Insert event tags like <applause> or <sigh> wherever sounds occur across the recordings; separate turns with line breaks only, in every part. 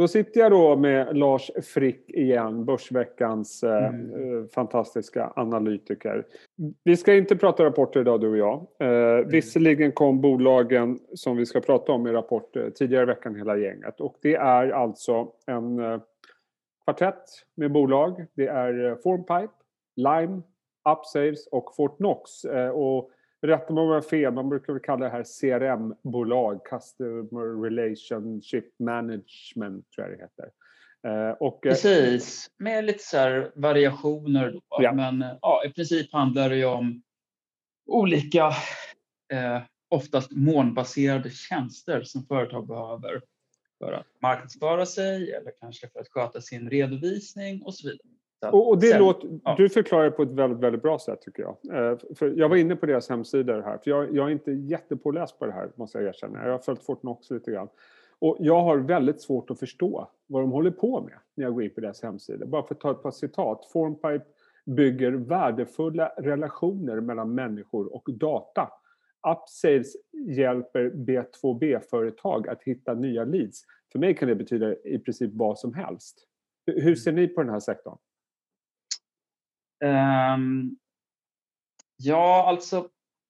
Då sitter jag då med Lars Frick igen, Börsveckans eh, mm. fantastiska analytiker. Vi ska inte prata rapporter idag du och jag. Eh, mm. Visserligen kom bolagen som vi ska prata om i rapport eh, tidigare i veckan hela gänget och det är alltså en eh, kvartett med bolag. Det är eh, Formpipe, Lime, Upsales och Fortnox. Eh, och Rätta mig om jag har fel, man brukar väl kalla det här CRM-bolag, Customer Relationship Management tror jag det heter.
Eh, och, eh, Precis, med lite så variationer då. Ja. Men ja, i princip handlar det ju om olika, eh, oftast molnbaserade tjänster som företag behöver för att marknadsföra sig eller kanske för att sköta sin redovisning och så vidare.
Och, och det sen, låter, ja. Du förklarar på ett väldigt, väldigt bra sätt tycker jag. Eh, för jag var inne på deras hemsidor här, för jag, jag är inte jättepåläst på det här måste jag erkänna. Jag har följt Fortnox lite grann. Och jag har väldigt svårt att förstå vad de håller på med när jag går in på deras hemsidor. Bara för att ta ett par citat. Formpipe bygger värdefulla relationer mellan människor och data. Upsales hjälper B2B-företag att hitta nya leads. För mig kan det betyda i princip vad som helst. Hur ser ni på den här sektorn?
Um, ja, alltså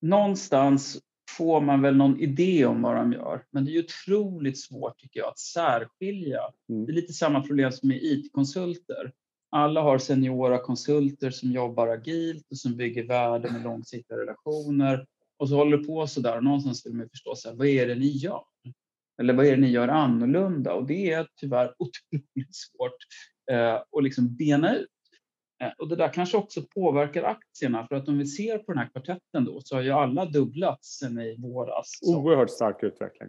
någonstans får man väl någon idé om vad de gör. Men det är ju otroligt svårt tycker jag att särskilja. Mm. Det är lite samma problem som med IT-konsulter. Alla har seniora konsulter som jobbar agilt och som bygger värde med långsiktiga relationer. Och så håller det på så där och någonstans vill man förstå så här, vad är det ni gör? Eller vad är det ni gör annorlunda? Och det är tyvärr <laughs> otroligt svårt eh, att liksom bena ut. Eh, och det där kanske också påverkar aktierna för att om vi ser på den här kvartetten då så har ju alla dubblats sen i våras.
Oerhört stark utveckling.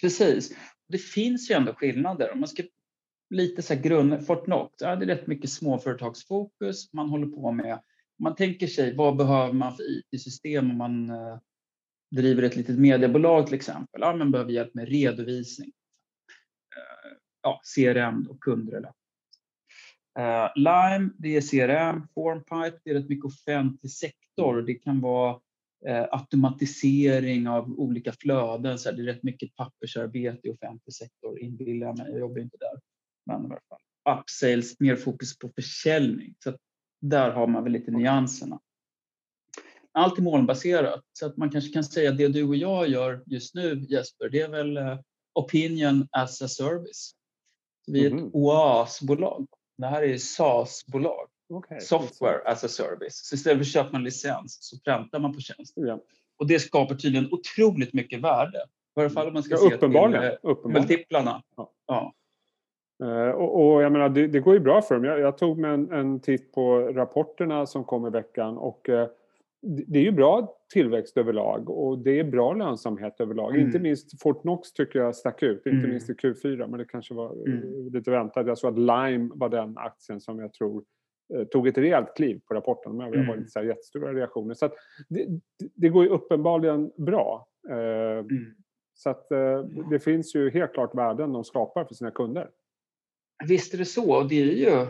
Precis. Det finns ju ändå skillnader. Om man ska lite så här grund, Fortnox, ja, det är rätt mycket småföretagsfokus man håller på med. Man tänker sig vad behöver man för IT-system om man eh, driver ett litet mediebolag till exempel. Ja, man behöver hjälp med redovisning. Eh, ja, CRM och kundrelation Uh, Lime, det är CRM, Formpipe, det är rätt mycket offentlig sektor. Det kan vara uh, automatisering av olika flöden. Så det är rätt mycket pappersarbete i offentlig sektor, inbillar jag mig. Jag jobbar inte där. Men i alla fall. Upsales, mer fokus på försäljning. Så där har man väl lite nyanserna. Allt är molnbaserat, så att man kanske kan säga att det du och jag gör just nu, Jesper, det är väl uh, opinion as a service. Vi är ett mm. OAS-bolag det här är SaaS-bolag. Okay. Software as a service. Så istället för att köpa en licens så präntar man på tjänsten. Ja. Och det skapar tydligen otroligt mycket värde. I varje fall om man ska ja, se till eh, multiplarna. Ja. ja.
Uh, och, och, jag menar, det, det, går ju bra för dem. Jag, jag tog en, en titt på rapporterna som kom i veckan och uh, det är ju bra tillväxt överlag och det är bra lönsamhet överlag. Mm. Inte minst Fortnox tycker jag stack ut, inte mm. minst i Q4 men det kanske var mm. lite väntat. Jag såg att Lime var den aktien som jag tror eh, tog ett rejält kliv på rapporten. Men det var mm. inte så jättestora reaktioner. Så det, det, går ju uppenbarligen bra. Eh, mm. Så att eh, det finns ju helt klart värden de skapar för sina kunder.
Visst är det så. Och det är ju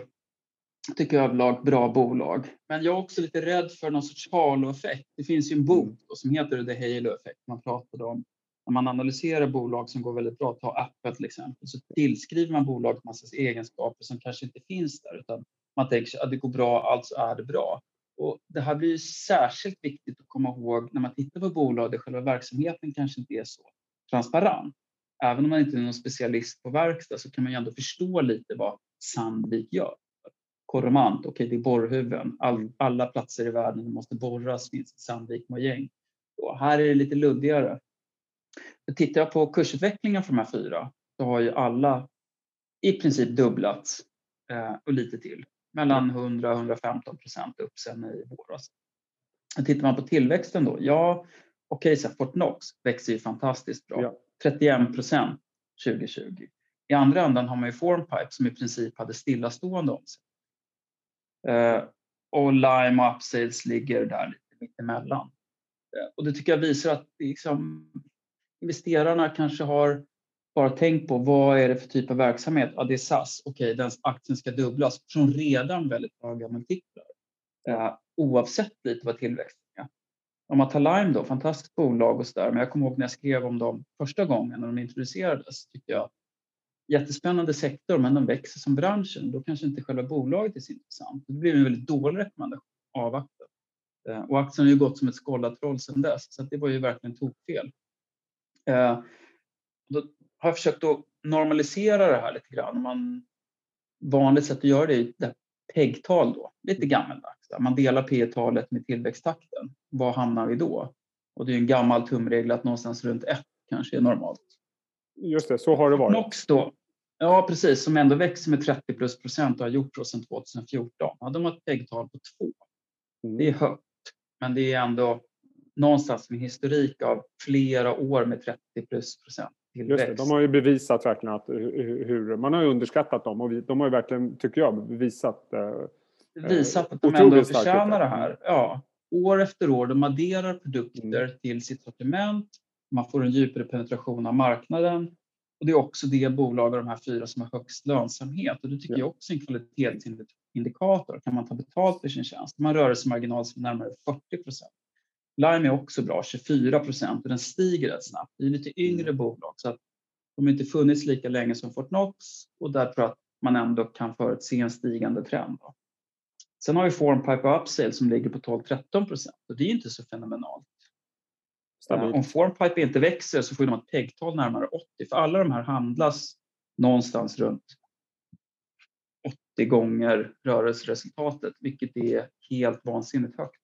tycker jag överlag bra bolag. Men jag är också lite rädd för någon sorts halo-effekt. Det finns ju en bok som heter The Halo-effekt. Man pratade om när man analyserar bolag som går väldigt bra, ta Apple till exempel, så tillskriver man bolaget massa egenskaper som kanske inte finns där, utan man tänker att det går bra, alltså är det bra. Och det här blir särskilt viktigt att komma ihåg när man tittar på bolag där själva verksamheten kanske inte är så transparent. Även om man inte är någon specialist på verkstad så kan man ju ändå förstå lite vad Sandvik gör. Coromant, okej okay, det är borrhuvuden. All, alla platser i världen måste borras minst Sandvik Mojäng. Och här är det lite luddigare. För tittar jag på kursutvecklingen för de här fyra så har ju alla i princip dubblats eh, och lite till. Mellan 100 och 115 procent upp sen i våras. Och tittar man på tillväxten då, ja okej, okay, Fortnox växer ju fantastiskt bra. Ja. 31 procent 2020. I andra änden har man ju Formpipe som i princip hade stillastående omsättning. Eh, och Lime och Upsales ligger där lite mittemellan. Eh, och det tycker jag visar att liksom, investerarna kanske har bara tänkt på vad är det för typ av verksamhet? Ja, det är SAS. Okej, okay, den aktien ska dubblas från redan väldigt höga multiplar. Eh, oavsett lite vad tillväxten är. Om man tar Lime då, fantastiskt bolag och sådär, men jag kommer ihåg när jag skrev om dem första gången när de introducerades, tyckte jag jättespännande sektor men de växer som branschen. Då kanske inte själva bolaget är så intressant. Det blir en väldigt dålig rekommendation. Avvakta. Eh, och aktien har ju gått som ett skållat sedan dess så det var ju verkligen tokfel. Eh, då har jag försökt att normalisera det här lite grann. Man, vanligt sätt att göra det är det PEG-tal då, lite gammeldags. Man delar P talet med tillväxttakten. Var hamnar vi då? Och det är en gammal tumregel att någonstans runt ett kanske är normalt.
Just det, så har det varit.
Nox då, ja precis, som ändå växer med 30 plus procent och har gjort så sedan 2014. Ja, de har ett PEG-tal på 2. Mm. Det är högt, men det är ändå någonstans med historik av flera år med 30 plus procent.
Just det, de har ju bevisat verkligen att hur, man har ju underskattat dem och de har ju verkligen, tycker jag, bevisat
eh, visat att de ändå förtjänar det här. Ja, år efter år. De adderar produkter mm. till sitt sortiment. Man får en djupare penetration av marknaden. Och det är också det bolag av de här fyra som har högst lönsamhet. Och det tycker ja. jag också är en kvalitetsindikator. Kan man ta betalt för sin tjänst? Man rör sig marginal som är närmare 40 procent. Lime är också bra, 24 procent och den stiger rätt snabbt. Det är lite yngre mm. bolag så att de har inte funnits lika länge som Fortnox och där tror jag att man ändå kan förutse en stigande trend. Då. Sen har vi Formpipe och Upsale som ligger på 12-13 procent och det är inte så fenomenalt. Stabilt. Om Formpipe inte växer så får de ett PEG-tal närmare 80 för alla de här handlas någonstans runt 80 gånger rörelseresultatet vilket är helt vansinnigt högt.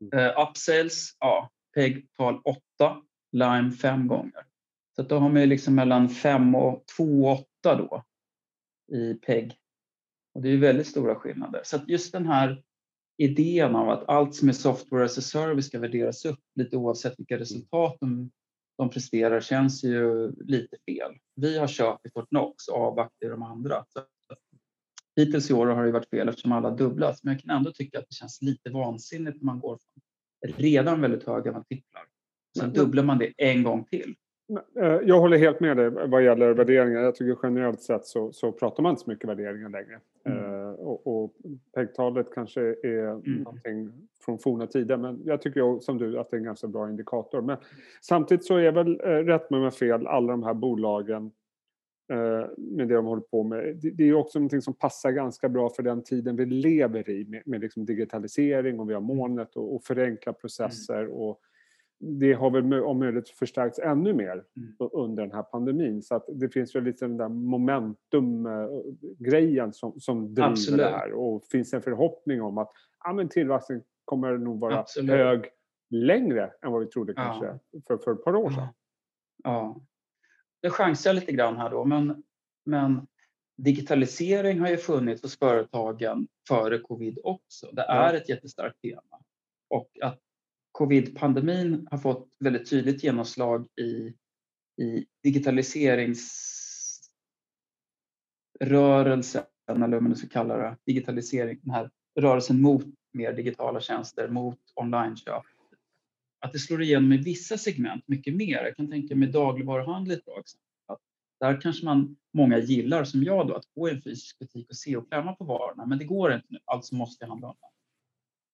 Mm. Uh, upsales, ja, PEG-tal 8, Lime 5 gånger. Så då har man liksom mellan 5 och 2 och 8 då i PEG. Och det är väldigt stora skillnader. Så just den här idén av att allt som är software as a service ska värderas upp lite oavsett vilka mm. resultat de, de presterar känns ju lite fel. Vi har köpt i Fortnox och avvaktar i de andra. Så hittills i år har det varit fel eftersom alla dubblats men jag kan ändå tycka att det känns lite vansinnigt när man går från redan väldigt höga multiplar. Sen dubblar man det en gång till.
Eh, jag håller helt med dig vad gäller värderingar. Jag tycker generellt sett så, så pratar man inte så mycket värderingar längre. Mm. Uh, och, och PEG-talet kanske är mm. någonting från forna tider men jag tycker som du att det är en ganska bra indikator. Men samtidigt så är väl, uh, rätt med mig fel, alla de här bolagen med det de håller på med. Det, är också någonting som passar ganska bra för den tiden vi lever i med, med liksom digitalisering och vi har molnet och, och förenkla processer mm. och det har väl om möjligt förstärkts ännu mer mm. under den här pandemin. Så att det finns väl lite den där momentum-grejen som, som driver Absolut. det här. Och finns en förhoppning om att ja, men tillväxten kommer nog vara Absolut. hög längre än vad vi trodde ja. kanske för, för ett par år sedan.
Ja. Det chansar jag lite grann här då, men, men digitalisering har ju funnits hos företagen före covid också. Det är ja. ett jättestarkt tema. Och att covid-pandemin har fått väldigt tydligt genomslag i, i digitaliseringsrörelsen, eller vad man ska kalla det, digitalisering, den här rörelsen mot mer digitala tjänster, mot onlineköp. Att det slår igenom i vissa segment mycket mer. Jag kan tänka mig dagligvaruhandel ett bra exempel. Där kanske man, många gillar, som jag då, att gå i en fysisk butik och se och klämma på varorna, men det går inte nu, alltså måste jag handla online.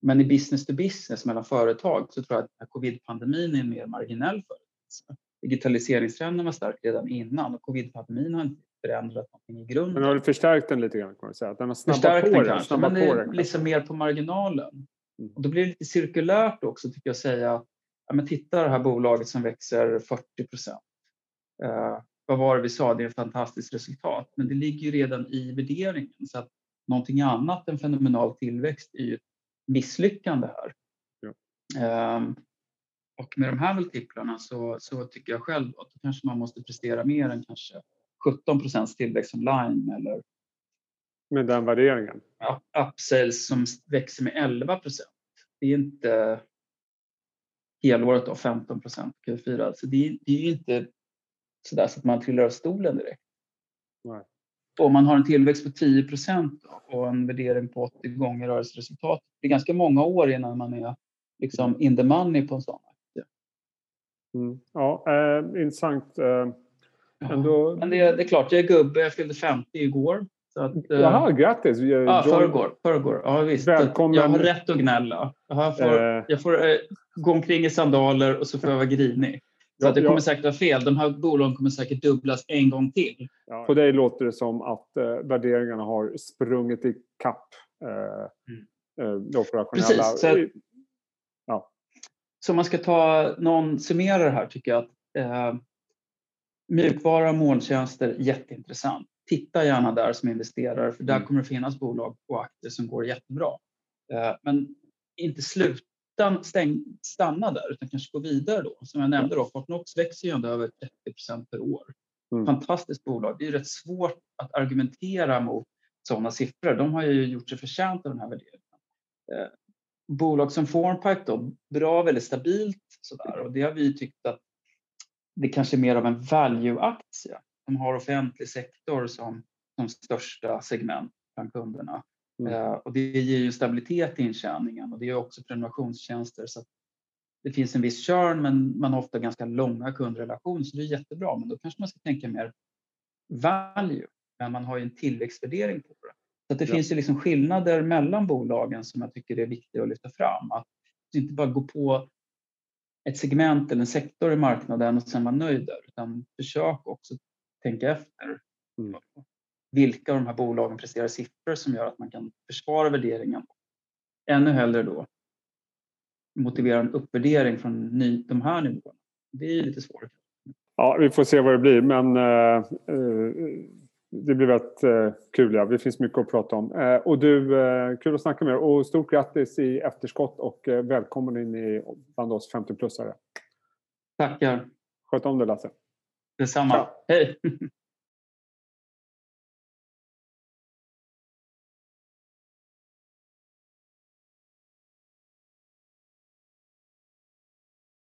Men i business to business mellan företag så tror jag att covid-pandemin är mer marginell företeelse. Digitaliseringstrenden var stark redan innan och covid-pandemin har inte förändrat någonting i grunden.
Men har du förstärkt den lite grann kan man säga? Den har
snabbat förstärkt på den kanske, men det är liksom mer på marginalen. Mm. Och då blir det lite cirkulärt också tycker jag att säga ja, men titta det här bolaget som växer 40 procent. Uh, vad var det vi sa, det är ett fantastiskt resultat. Men det ligger ju redan i värderingen så att någonting annat än fenomenal tillväxt är ju misslyckande här. Ja. Um, och med de här multiplarna så, så tycker jag själv att då kanske man måste prestera mer än kanske 17 procents tillväxt som Lime eller
med den värderingen?
Ja, upsales som växer med 11 procent. Det är inte helåret då 15 procent Q4. Så det är, det är inte sådär så att man trillar av stolen direkt. Nej om man har en tillväxt på 10 procent och en värdering på 80 gånger rörelseresultat. Det är ganska många år innan man är liksom in the money på en sån aktie.
Mm. Ja, eh, intressant. Eh,
ändå... Men det, det, är klart, jag är gubbe. Jag fyllde 50 igår. Så att,
eh, Jaha, grattis!
Ja, förrgår. förrgår. Ja, visst. Välkommen. Jag har rätt att gnälla. Jag får, eh. jag får eh, gå omkring i sandaler och så får jag vara grinig. Så det kommer säkert vara fel. De här bolagen kommer säkert dubblas en gång till.
Ja, på dig låter det som att eh, värderingarna har sprungit i kapp eh, mm. eh, det operationella.
Precis. Så, ja. så om man ska ta någon summerar här tycker jag att eh, mjukvara och molntjänster jätteintressant. Titta gärna där som investerare för där mm. kommer det finnas bolag och aktier som går jättebra. Eh, men inte sluta stäng, stanna där utan kanske gå vidare då. Som jag nämnde då, Fortnox växer ju ändå över 30% per år. Mm. Fantastiskt bolag. Det är rätt svårt att argumentera mot sådana siffror. De har ju gjort sig förtjänta av den här värderingen. Eh, bolag som Formpipe då, bra, väldigt stabilt sådär och det har vi tyckt att det kanske är mer av en value-aktie. De har offentlig sektor som, som största segment bland kunderna. Mm. Uh, och det ger ju stabilitet i intjäningen och det är också prenumerationstjänster så det finns en viss körn men man har ofta ganska långa kundrelationer så det är jättebra men då kanske man ska tänka mer value men man har ju en tillväxtvärdering på det. Så det ja. finns ju liksom skillnader mellan bolagen som jag tycker är viktiga att lyfta fram. Att inte bara gå på ett segment eller en sektor i marknaden och sen vara nöjd där utan försök också tänka efter. Mm vilka av de här bolagen presterar siffror som gör att man kan försvara värderingen. Ännu hellre då motivera en uppvärdering från ny, de här nivåerna. Det är lite svårt.
Ja, vi får se vad det blir men uh, uh, det blir väldigt uh, kul. Ja. Det finns mycket att prata om. och du, kul att snacka med dig och stort grattis i efterskott och välkommen in i, bland oss 50-plussare.
Tackar.
Sköt om dig Lasse.
Detsamma. Ciao. Hej. <laughs>